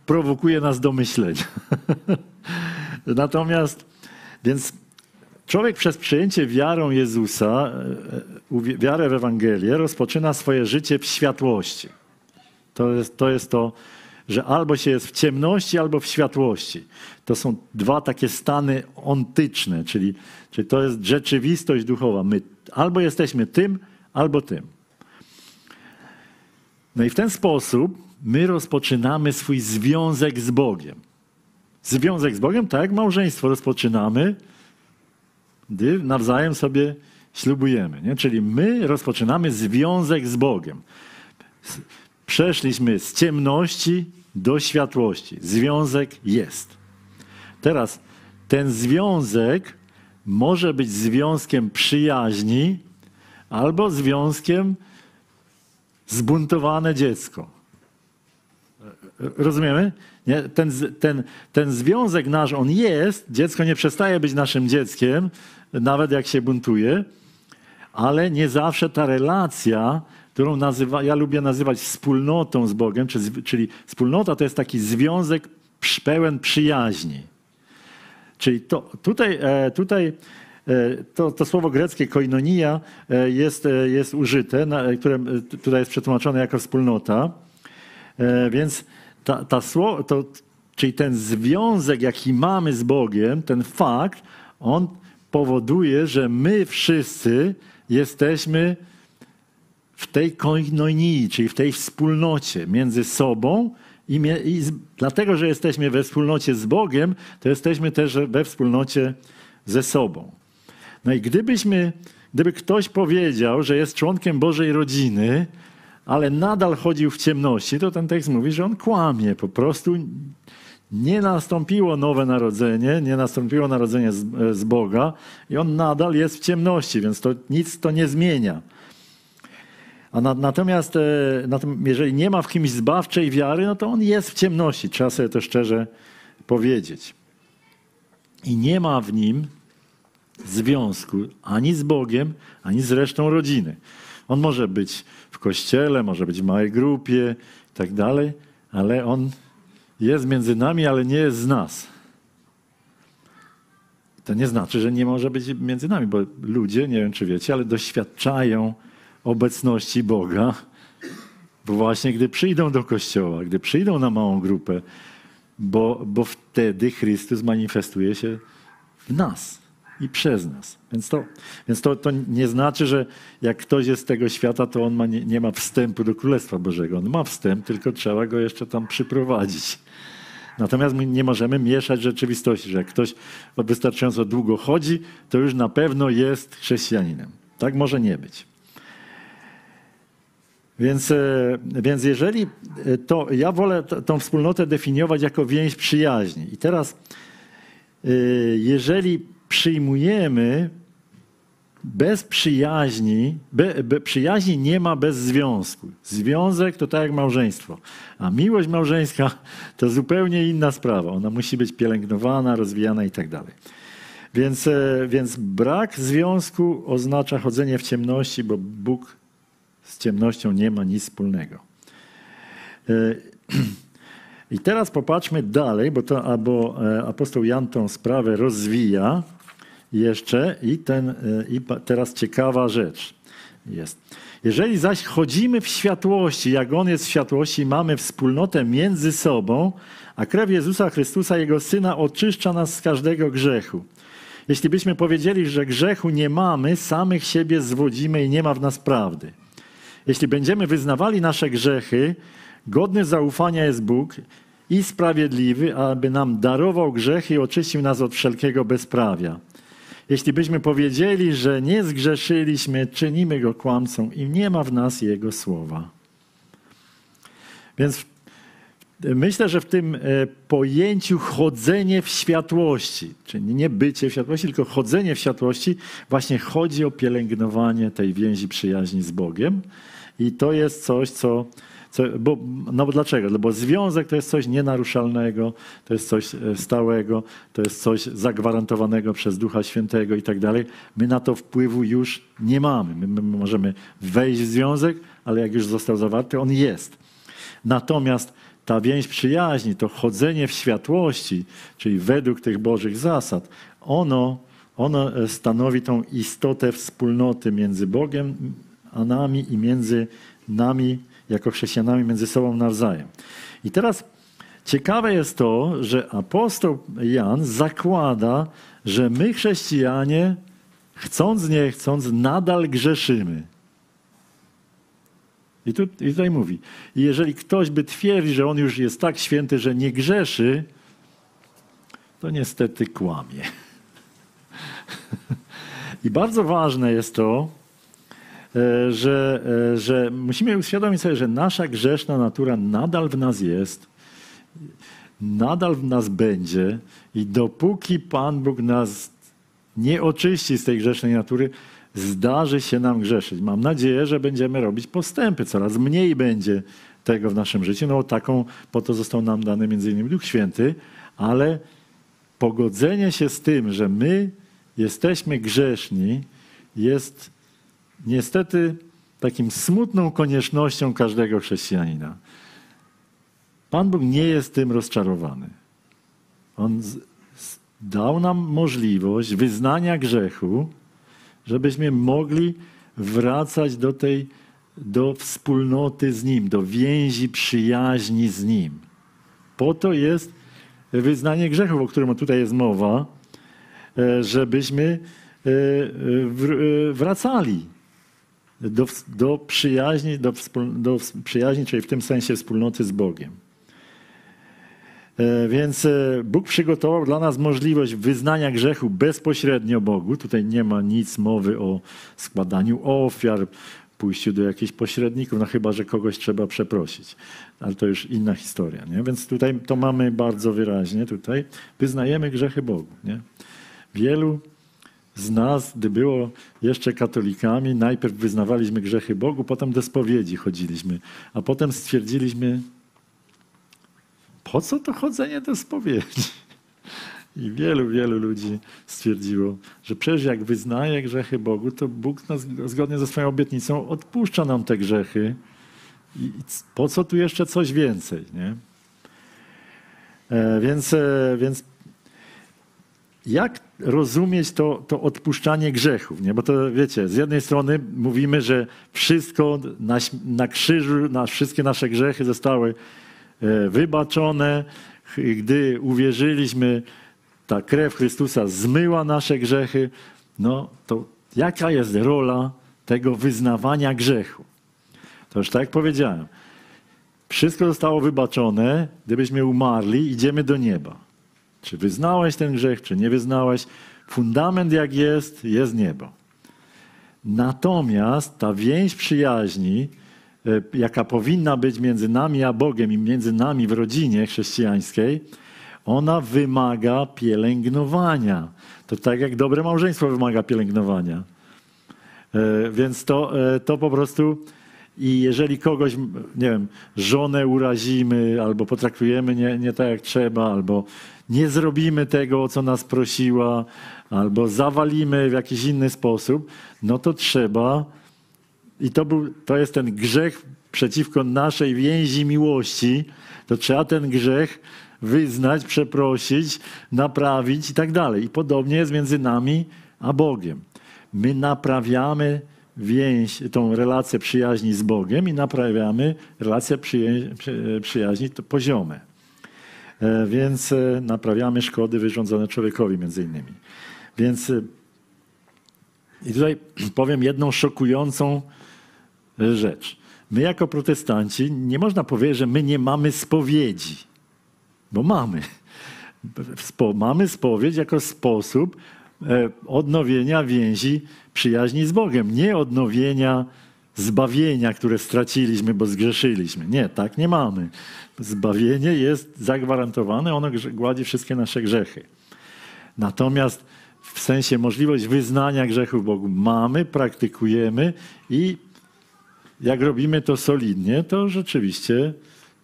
prowokuje nas do myślenia. Natomiast, więc człowiek przez przyjęcie wiarą Jezusa, e, wiarę w Ewangelię, rozpoczyna swoje życie w światłości. To jest to, jest to że albo się jest w ciemności, albo w światłości. To są dwa takie stany ontyczne, czyli, czyli to jest rzeczywistość duchowa. My albo jesteśmy tym, albo tym. No i w ten sposób my rozpoczynamy swój związek z Bogiem. Związek z Bogiem, tak jak małżeństwo rozpoczynamy, gdy nawzajem sobie ślubujemy. Nie? Czyli my rozpoczynamy związek z Bogiem. Przeszliśmy z ciemności do światłości. Związek jest. Teraz ten związek może być związkiem przyjaźni albo związkiem zbuntowane dziecko. Rozumiemy? Nie? Ten, ten, ten związek nasz, on jest, dziecko nie przestaje być naszym dzieckiem, nawet jak się buntuje, ale nie zawsze ta relacja którą nazywa, ja lubię nazywać wspólnotą z Bogiem, czyli, wspólnota to jest taki związek pełen przyjaźni. Czyli to, tutaj, e, tutaj e, to, to słowo greckie koinonia e, jest, jest użyte, które tutaj jest przetłumaczone jako wspólnota. Więc ta, ta to, czyli ten związek, jaki mamy z Bogiem, ten fakt, on powoduje, że my wszyscy jesteśmy w tej koinonii, czyli w tej wspólnocie między sobą i, i z, dlatego, że jesteśmy we wspólnocie z Bogiem, to jesteśmy też we wspólnocie ze sobą. No i gdybyśmy, gdyby ktoś powiedział, że jest członkiem Bożej rodziny, ale nadal chodził w ciemności, to ten tekst mówi, że on kłamie. Po prostu nie nastąpiło nowe narodzenie, nie nastąpiło narodzenie z, z Boga i on nadal jest w ciemności, więc to nic to nie zmienia. A na, natomiast e, jeżeli nie ma w kimś zbawczej wiary, no to on jest w ciemności. Trzeba sobie to szczerze powiedzieć. I nie ma w nim związku ani z Bogiem, ani z resztą rodziny. On może być w kościele, może być w małej grupie i tak dalej, ale on jest między nami, ale nie jest z nas. To nie znaczy, że nie może być między nami, bo ludzie, nie wiem czy wiecie, ale doświadczają obecności Boga Właśnie gdy przyjdą do kościoła, gdy przyjdą na małą grupę, bo, bo wtedy Chrystus manifestuje się w nas i przez nas. Więc to, więc to, to nie znaczy, że jak ktoś jest z tego świata, to on ma, nie, nie ma wstępu do Królestwa Bożego. On ma wstęp, tylko trzeba go jeszcze tam przyprowadzić. Natomiast my nie możemy mieszać rzeczywistości, że jak ktoś wystarczająco długo chodzi, to już na pewno jest chrześcijaninem. Tak może nie być. Więc, e, więc jeżeli e, to, ja wolę tą wspólnotę definiować jako więź przyjaźni. I teraz, e, jeżeli przyjmujemy bez przyjaźni, be, be, przyjaźni nie ma bez związku. Związek to tak jak małżeństwo, a miłość małżeńska to zupełnie inna sprawa. Ona musi być pielęgnowana, rozwijana i tak dalej. Więc, więc brak związku oznacza chodzenie w ciemności, bo Bóg z ciemnością nie ma nic wspólnego. E, I teraz popatrzmy dalej, bo, to, bo e, apostoł Jan tą sprawę rozwija jeszcze i, ten, e, i teraz ciekawa rzecz jest. Jeżeli zaś chodzimy w światłości, jak On jest w światłości, mamy wspólnotę między sobą, a krew Jezusa Chrystusa, Jego Syna, oczyszcza nas z każdego grzechu. Jeśli byśmy powiedzieli, że grzechu nie mamy, samych siebie zwodzimy i nie ma w nas prawdy. Jeśli będziemy wyznawali nasze grzechy, godny zaufania jest Bóg i sprawiedliwy, aby nam darował grzechy i oczyścił nas od wszelkiego bezprawia. Jeśli byśmy powiedzieli, że nie zgrzeszyliśmy, czynimy go kłamcą i nie ma w nas jego słowa. Więc myślę, że w tym e, pojęciu chodzenie w światłości, czyli nie bycie w światłości, tylko chodzenie w światłości, właśnie chodzi o pielęgnowanie tej więzi przyjaźni z Bogiem. I to jest coś, co, co bo, no bo dlaczego? No bo związek to jest coś nienaruszalnego, to jest coś e, stałego, to jest coś zagwarantowanego przez Ducha Świętego i tak dalej. My na to wpływu już nie mamy. My, my możemy wejść w związek, ale jak już został zawarty, on jest. Natomiast ta więź przyjaźni, to chodzenie w światłości, czyli według tych Bożych zasad, ono, ono e, stanowi tą istotę wspólnoty między Bogiem a nami i między nami, jako chrześcijanami, między sobą nawzajem. I teraz ciekawe jest to, że apostoł Jan zakłada, że my, chrześcijanie, chcąc nie chcąc, nadal grzeszymy. I, tu, I tutaj mówi, i jeżeli ktoś by twierdził, że on już jest tak święty, że nie grzeszy, to niestety kłamie. I bardzo ważne jest to, że, e, że musimy uświadomić sobie, że nasza grzeszna natura nadal w nas jest, nadal w nas będzie i dopóki Pan Bóg nas nie oczyści z tej grzesznej natury, zdarzy się nam grzeszyć. Mam nadzieję, że będziemy robić postępy, coraz mniej będzie tego w naszym życiu. No taką, po to został nam dany między innymi Duch Święty, ale pogodzenie się z tym, że my jesteśmy grzeszni, jest niestety takim smutną koniecznością każdego chrześcijanina. Pan Bóg nie jest tym rozczarowany. On dał nam możliwość wyznania grzechu, żebyśmy mogli wracać do tej, do wspólnoty z Nim, do więzi przyjaźni z Nim. Po to jest wyznanie grzechu, o którym tutaj jest mowa, e, żebyśmy e, e, wracali do, do przyjaźni, do, do przyjaźni, czyli w tym sensie wspólnoty z Bogiem. E, więc e, Bóg przygotował dla nas możliwość wyznania grzechu bezpośrednio Bogu. Tutaj nie ma nic mowy o składaniu ofiar, pójściu do jakichś pośredników, no chyba, że kogoś trzeba przeprosić. Ale to już inna historia. Nie? Więc tutaj to mamy bardzo wyraźnie. Tutaj wyznajemy grzechy Bogu. Nie? Wielu z nas, gdy było jeszcze katolikami, najpierw wyznawaliśmy grzechy Bogu, potem do spowiedzi chodziliśmy, a potem stwierdziliśmy, po co to chodzenie do spowiedzi? I wielu, wielu ludzi stwierdziło, że przecież jak wyznaje grzechy Bogu, to Bóg nas, zgodnie ze swoją obietnicą odpuszcza nam te grzechy. I po co tu jeszcze coś więcej? Nie? E, więc, e, więc jak rozumieć to, to odpuszczanie grzechów? Nie? Bo to wiecie, z jednej strony mówimy, że wszystko na, na krzyżu, na, wszystkie nasze grzechy zostały e, wybaczone. Gdy uwierzyliśmy, ta krew Chrystusa zmyła nasze grzechy. No to jaka jest rola tego wyznawania grzechu? To już tak jak powiedziałem. Wszystko zostało wybaczone. Gdybyśmy umarli, idziemy do nieba. Czy wyznałeś ten grzech, czy nie wyznałeś? Fundament jak jest, jest niebo. Natomiast ta więź przyjaźni, e, jaka powinna być między nami a Bogiem i między nami w rodzinie chrześcijańskiej, ona wymaga pielęgnowania. To tak jak dobre małżeństwo wymaga pielęgnowania. E, więc to, e, to po prostu i jeżeli kogoś, nie wiem, żonę urazimy, albo potraktujemy nie, nie tak jak trzeba, albo nie zrobimy tego, o co nas prosiła, albo zawalimy w jakiś inny sposób, no to trzeba, i to, był, to jest ten grzech przeciwko naszej więzi miłości, to trzeba ten grzech wyznać, przeprosić, naprawić i tak dalej. I podobnie jest między nami a Bogiem. My naprawiamy więź, tą relację przyjaźni z Bogiem i naprawiamy relację przyjaźni poziome. E, więc e, naprawiamy szkody wyrządzone człowiekowi między innymi. Więc e, i tutaj powiem jedną szokującą rzecz. My jako protestanci nie można powiedzieć, że my nie mamy spowiedzi, bo mamy. Mamy spowiedź jako sposób odnowienia więzi przyjaźni z Bogiem, nie odnowienia zbawienia, które straciliśmy, bo zgrzeszyliśmy. Nie, tak nie mamy. Zbawienie jest zagwarantowane, ono gładzi wszystkie nasze grzechy. Natomiast w sensie możliwość wyznania grzechów Bogu mamy, praktykujemy i jak robimy to solidnie, to rzeczywiście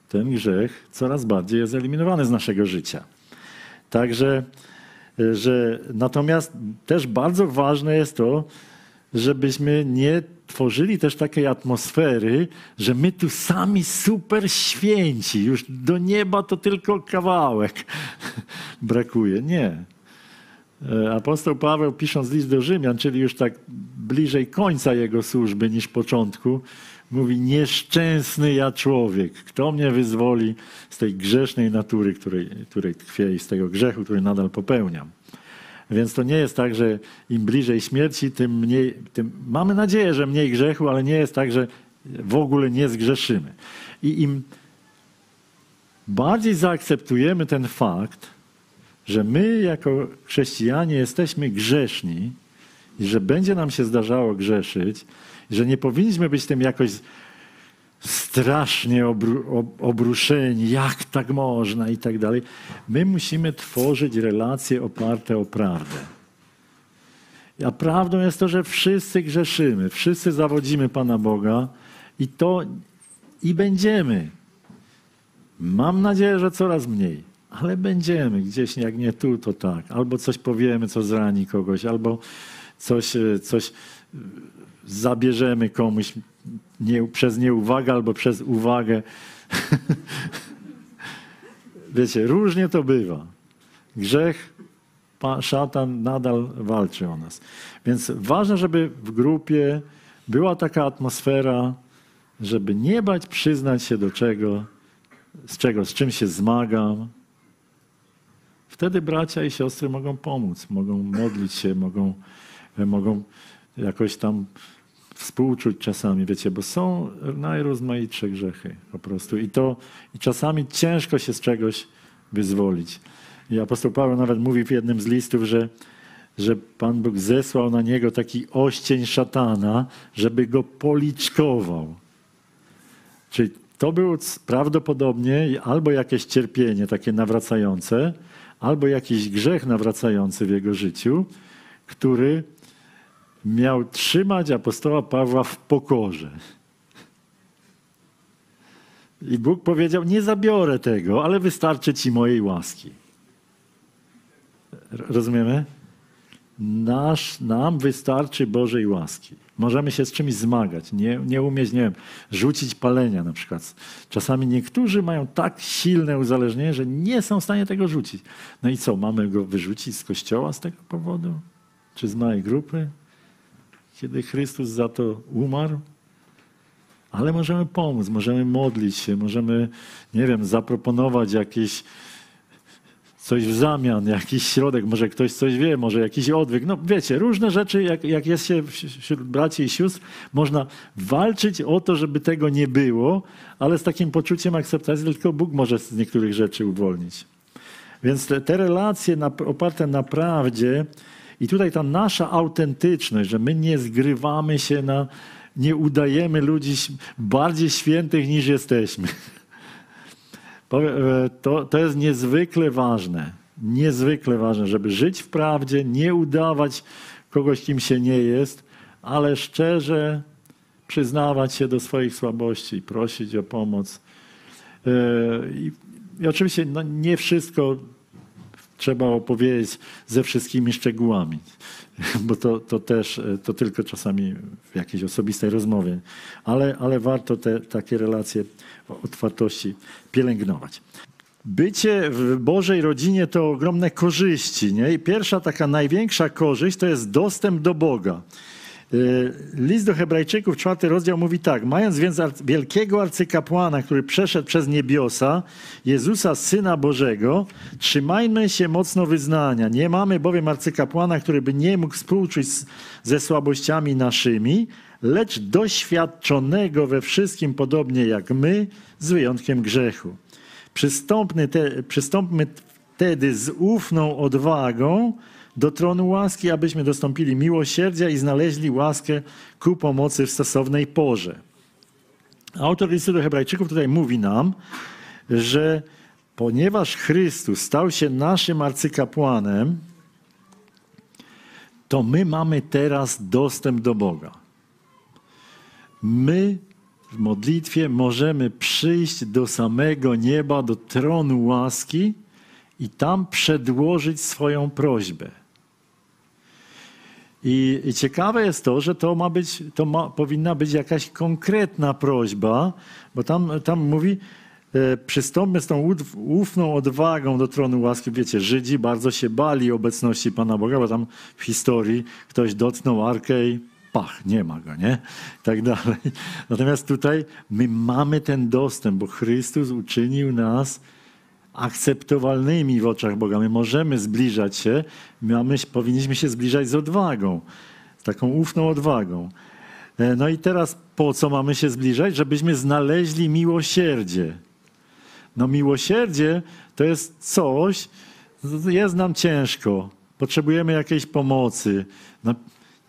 ten grzech coraz bardziej jest eliminowany z naszego życia. Także, że natomiast też bardzo ważne jest to, żebyśmy nie tworzyli też takiej atmosfery, że my tu sami super święci, już do nieba to tylko kawałek brakuje. Nie. E, apostoł Paweł pisząc list do Rzymian, czyli już tak bliżej końca jego służby niż początku, mówi nieszczęsny ja człowiek, kto mnie wyzwoli z tej grzesznej natury, której, której tkwię i z tego grzechu, który nadal popełniam. Więc to nie jest tak, że im bliżej śmierci, tym mniej. Tym mamy nadzieję, że mniej grzechu, ale nie jest tak, że w ogóle nie zgrzeszymy. I im bardziej zaakceptujemy ten fakt, że my jako chrześcijanie jesteśmy grzeszni i że będzie nam się zdarzało grzeszyć, że nie powinniśmy być tym jakoś strasznie obru, obruszeni, jak tak można i tak dalej. My musimy tworzyć relacje oparte o prawdę. A prawdą jest to, że wszyscy grzeszymy, wszyscy zawodzimy Pana Boga i to i będziemy. Mam nadzieję, że coraz mniej, ale będziemy gdzieś, jak nie tu, to tak. Albo coś powiemy, co zrani kogoś, albo coś, e, coś zabierzemy komuś nie, przez nieuwagę albo przez uwagę. Wiecie, różnie to bywa. Grzech, szatan nadal walczy o nas. Więc ważne, żeby w grupie była taka atmosfera, żeby nie bać przyznać się do czego, z czego, z czym się zmagam. Wtedy bracia i siostry mogą pomóc, mogą modlić się, mogą, mogą jakoś tam współczuć czasami, wiecie, bo są najrozmaitsze grzechy po prostu i to i czasami ciężko się z czegoś wyzwolić. I apostoł Paweł nawet mówi w jednym z listów, że, że Pan Bóg zesłał na niego taki oścień szatana, żeby go policzkował. Czyli to było prawdopodobnie albo jakieś cierpienie takie nawracające, albo jakiś grzech nawracający w jego życiu, który miał trzymać apostoła Pawła w pokorze. I Bóg powiedział: Nie zabiorę tego, ale wystarczy ci mojej łaski. Rozumiemy? nasz, nam wystarczy Bożej łaski. Możemy się z czymś zmagać, nie, nie umieć, nie wiem, rzucić palenia na przykład. Czasami niektórzy mają tak silne uzależnienie, że nie są w stanie tego rzucić. No i co, mamy go wyrzucić z kościoła z tego powodu? Czy z małej grupy? Kiedy Chrystus za to umarł? Ale możemy pomóc, możemy modlić się, możemy, nie wiem, zaproponować jakieś coś w zamian, jakiś środek, może ktoś coś wie, może jakiś odwyk. No wiecie, różne rzeczy, jak, jak jest się wśród braci i sióstr, można walczyć o to, żeby tego nie było, ale z takim poczuciem akceptacji tylko Bóg może z niektórych rzeczy uwolnić. Więc te, te relacje na, oparte na prawdzie i tutaj ta nasza autentyczność, że my nie zgrywamy się na, nie udajemy ludzi bardziej świętych niż jesteśmy. E, to, to jest niezwykle ważne. Niezwykle ważne, żeby żyć w prawdzie, nie udawać kogoś, kim się nie jest, ale szczerze przyznawać się do swoich słabości, prosić o pomoc. E, I, i oczywiście no, nie wszystko trzeba opowiedzieć ze wszystkimi szczegółami, bo to, to też, to tylko czasami w jakiejś osobistej rozmowie, ale, ale warto te takie relacje otwartości pielęgnować. Bycie w Bożej rodzinie to ogromne korzyści. Nie? I pierwsza taka największa korzyść to jest dostęp do Boga. Y, list do Hebrajczyków, czwarty rozdział mówi tak. Mając więc wielkiego arcykapłana, który przeszedł przez niebiosa, Jezusa, Syna Bożego, trzymajmy się mocno wyznania. Nie mamy bowiem arcykapłana, który by nie mógł współczuć ze słabościami naszymi, lecz doświadczonego we wszystkim podobnie jak my, z wyjątkiem grzechu. Przystąpmy, te, przystąpmy wtedy z ufną odwagą do tronu łaski, abyśmy dostąpili miłosierdzia i znaleźli łaskę ku pomocy w stosownej porze. Autor listu do Hebrajczyków tutaj mówi nam, że ponieważ Chrystus stał się naszym arcykapłanem, to my mamy teraz dostęp do Boga. My w modlitwie możemy przyjść do samego nieba, do tronu łaski i tam przedłożyć swoją prośbę. I, I, ciekawe jest to, że to ma być, to ma, powinna być jakaś konkretna prośba, bo tam, tam mówi, e, przystąpmy z tą ufną odwagą do tronu łaski. Wiecie, Żydzi bardzo się bali obecności Pana Boga, bo tam w historii ktoś dotknął arkę i pach, nie ma go, nie? Tak dalej. Natomiast tutaj my mamy ten dostęp, bo Chrystus uczynił nas akceptowalnymi w oczach Boga. My możemy zbliżać się, mamy, powinniśmy się zbliżać z odwagą, z taką ufną odwagą. E, no i teraz po co mamy się zbliżać? Żebyśmy znaleźli miłosierdzie. No miłosierdzie to jest coś, jest nam ciężko, potrzebujemy jakiejś pomocy. No,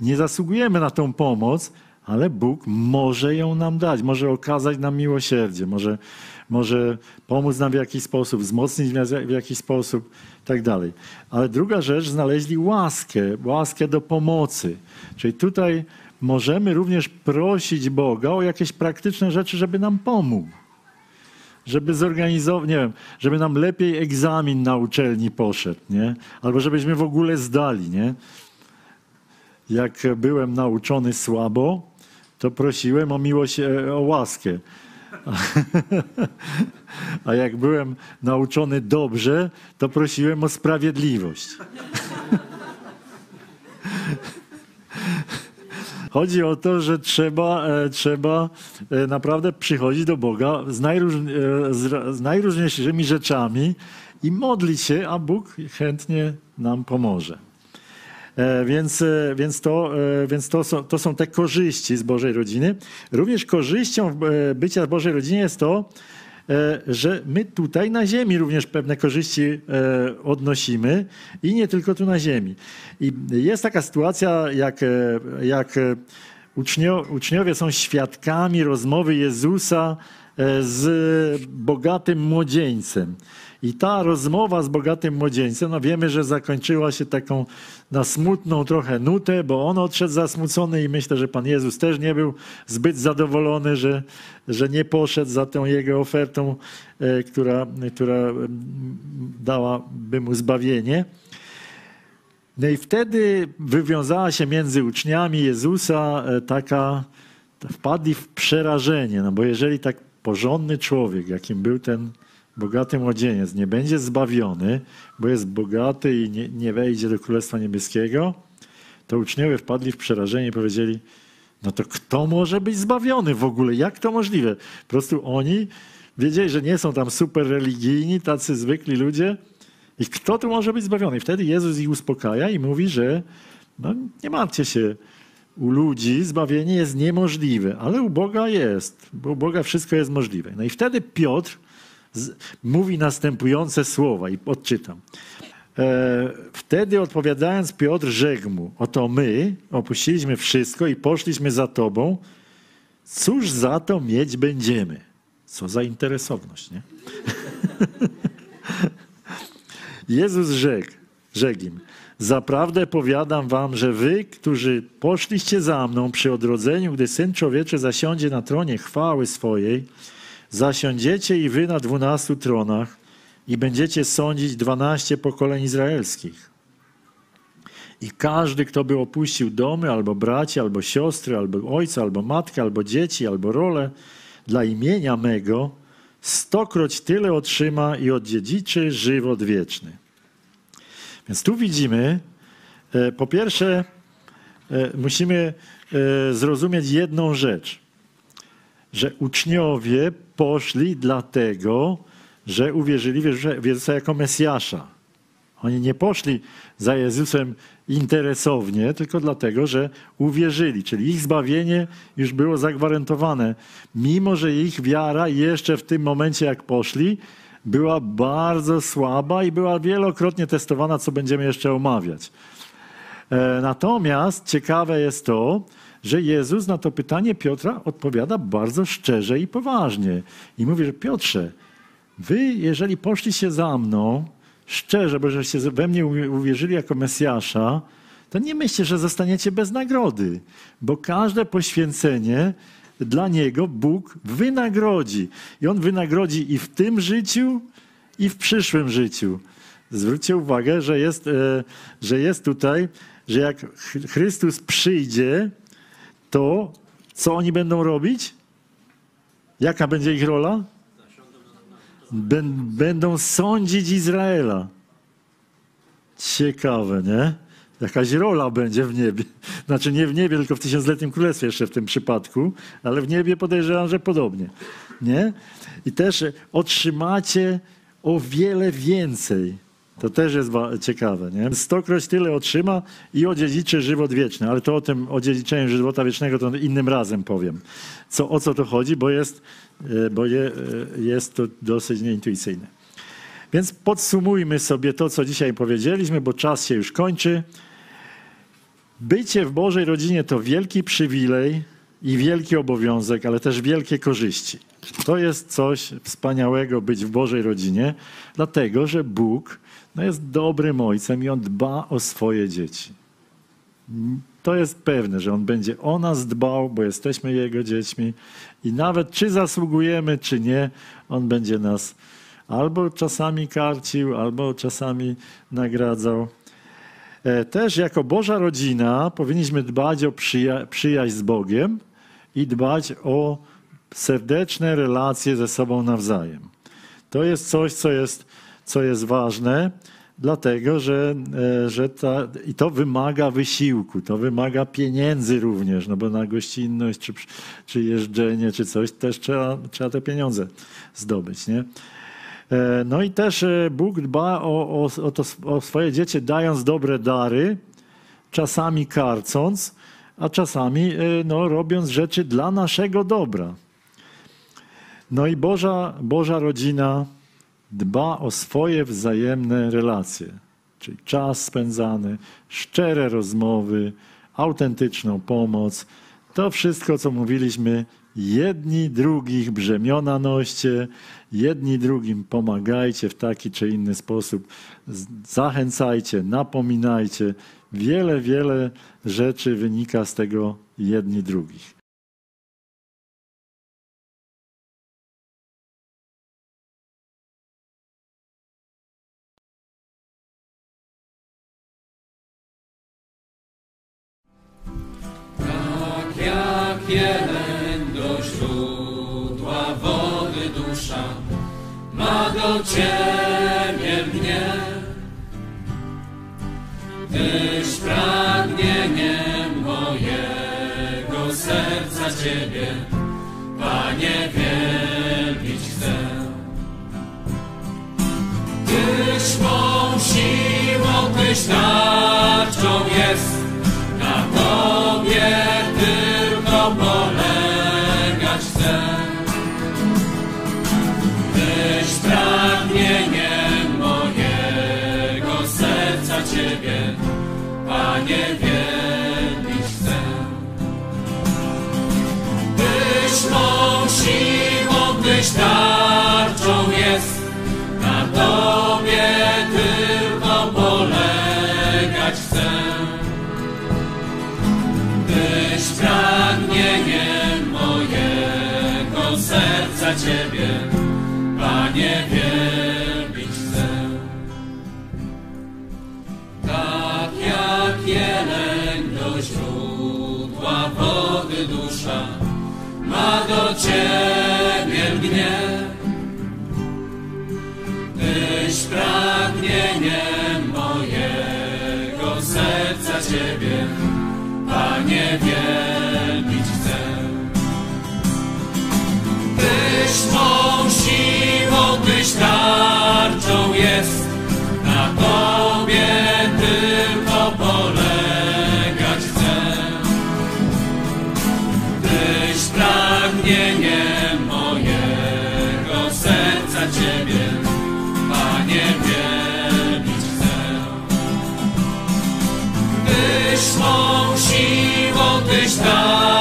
nie zasługujemy na tą pomoc, ale Bóg może ją nam dać, może okazać nam miłosierdzie, może, może pomóc nam w jakiś sposób, wzmocnić w jakiś sposób tak dalej. Ale druga rzecz, znaleźli łaskę, łaskę do pomocy. Czyli tutaj możemy również prosić Boga o jakieś praktyczne rzeczy, żeby nam pomógł. Żeby zorganizować, nie wiem, żeby nam lepiej egzamin na uczelni poszedł, nie? Albo żebyśmy w ogóle zdali, nie? Jak byłem nauczony słabo, to prosiłem o miłość, e, o łaskę. A jak byłem nauczony dobrze, to prosiłem o sprawiedliwość. Chodzi o to, że trzeba, e, trzeba e, naprawdę przychodzić do Boga z, z najróżniejszymi rzeczami i modlić się, a Bóg chętnie nam pomoże. E, więc, e, więc, to, e, więc to, są, to są te korzyści z Bożej rodziny. Również korzyścią bycia w Bożej rodzinie jest to, że my tutaj na ziemi również pewne korzyści odnosimy i nie tylko tu na ziemi. I jest taka sytuacja, jak, jak uczniowie są świadkami rozmowy Jezusa z bogatym młodzieńcem. I ta rozmowa z bogatym młodzieńcem, no wiemy, że zakończyła się taką na smutną trochę nutę, bo on odszedł zasmucony i myślę, że Pan Jezus też nie był zbyt zadowolony, że, że nie poszedł za tą jego ofertą, e, która, która dałaby mu zbawienie. No i wtedy wywiązała się między uczniami Jezusa e, taka, wpadli w przerażenie, no bo jeżeli tak porządny człowiek, jakim był ten bogaty młodzieniec, nie będzie zbawiony, bo jest bogaty i nie, nie wejdzie do Królestwa Niebieskiego, to uczniowie wpadli w przerażenie i powiedzieli, no to kto może być zbawiony w ogóle? Jak to możliwe? Po prostu oni wiedzieli, że nie są tam super religijni, tacy zwykli ludzie. I kto tu może być zbawiony? I wtedy Jezus ich uspokaja i mówi, że no, nie martwcie się, u ludzi zbawienie jest niemożliwe, ale u Boga jest, bo u Boga wszystko jest możliwe. No i wtedy Piotr mówi następujące słowa i odczytam. E, wtedy odpowiadając Piotr rzekł mu, oto my opuściliśmy wszystko i poszliśmy za Tobą, cóż za to mieć będziemy? Co za interesowność, nie? Jezus rzekł, rzekł im, zaprawdę powiadam wam, że wy, którzy poszliście za mną przy odrodzeniu, gdy Syn Człowieczy zasiądzie na tronie chwały swojej, zasiądziecie i wy na dwunastu tronach i będziecie sądzić dwanaście pokoleń izraelskich. I każdy, kto by opuścił domy, albo braci, albo siostry, albo ojca, albo matkę, albo dzieci, albo rolę dla imienia mego, stokroć tyle otrzyma i odziedziczy żywot wieczny. Więc tu widzimy, e, po pierwsze, e, musimy e, zrozumieć jedną rzecz, że uczniowie poszli dlatego, że uwierzyli w Jezusa jako Mesjasza. Oni nie poszli za Jezusem interesownie, tylko dlatego, że uwierzyli, czyli ich zbawienie już było zagwarantowane, mimo że ich wiara jeszcze w tym momencie, jak poszli, była bardzo słaba i była wielokrotnie testowana, co będziemy jeszcze omawiać. E, natomiast ciekawe jest to, że Jezus na to pytanie Piotra odpowiada bardzo szczerze i poważnie. I mówi, że Piotrze, wy, jeżeli poszliście za mną, szczerze, bo żeście we mnie uwierzyli jako Mesjasza, to nie myślcie, że zostaniecie bez nagrody, bo każde poświęcenie dla Niego Bóg wynagrodzi. I On wynagrodzi i w tym życiu, i w przyszłym życiu. Zwróćcie uwagę, że jest, e, że jest tutaj, że jak Chrystus przyjdzie, to co oni będą robić? Jaka będzie ich rola? Będą sądzić Izraela. Ciekawe, nie? Jakaś rola będzie w niebie. Znaczy nie w niebie, tylko w tysiącletnim królestwie jeszcze w tym przypadku, ale w niebie podejrzewam, że podobnie. Nie? I też otrzymacie o wiele więcej. To też jest ciekawe. Nie? Stokroć tyle otrzyma i odziedziczy żywot wieczny. Ale to o tym odziedziczeniu żywota wiecznego to innym razem powiem. Co, o co to chodzi, bo jest, e, bo je, e, jest to dosyć nieintuicyjne. Więc podsumujmy sobie to, co dzisiaj powiedzieliśmy, bo czas się już kończy. Bycie w Bożej rodzinie to wielki przywilej i wielki obowiązek, ale też wielkie korzyści. To jest coś wspaniałego być w Bożej rodzinie, dlatego że Bóg no jest dobrym ojcem i on dba o swoje dzieci. To jest pewne, że on będzie o nas dbał, bo jesteśmy jego dziećmi i nawet czy zasługujemy, czy nie, on będzie nas albo czasami karcił, albo czasami nagradzał. E, też jako Boża rodzina powinniśmy dbać o przyja przyjaźń z Bogiem i dbać o serdeczne relacje ze sobą nawzajem. To jest coś, co jest, co jest ważne, dlatego że, e, że ta, i to wymaga wysiłku, to wymaga pieniędzy również, no bo na gościnność, czy, czy jeżdżenie, czy coś, też trzeba, trzeba te pieniądze zdobyć. Nie? E, no i też e, Bóg dba o, o, o, to, o swoje dzieci, dając dobre dary, czasami karcąc, a czasami no, robiąc rzeczy dla naszego dobra. No i Boża, Boża rodzina dba o swoje wzajemne relacje, czyli czas spędzany, szczere rozmowy, autentyczną pomoc. To wszystko, co mówiliśmy, jedni drugich brzemiona noście, jedni drugim pomagajcie w taki czy inny sposób, zachęcajcie, napominajcie. Wiele, wiele rzeczy wynika z tego jedni drugich. ciebie mnie, gdyż pragnienie mojego serca ciebie, Panie, wielbić chcę. Tyś mą siłą, tyś tarczą jest. Tyś tarczą jest, na Tobie tylko polegać chcę. Tyś pragnieniem mojego serca Ciebie, Panie, wielbić chcę. Tak jak jeleń do źródła wody dusza ma do Ciebie pragnieniem mojego serca Ciebie, Panie, wielbić chcę. Tyś mą siłą, Tyś tarczą siłą,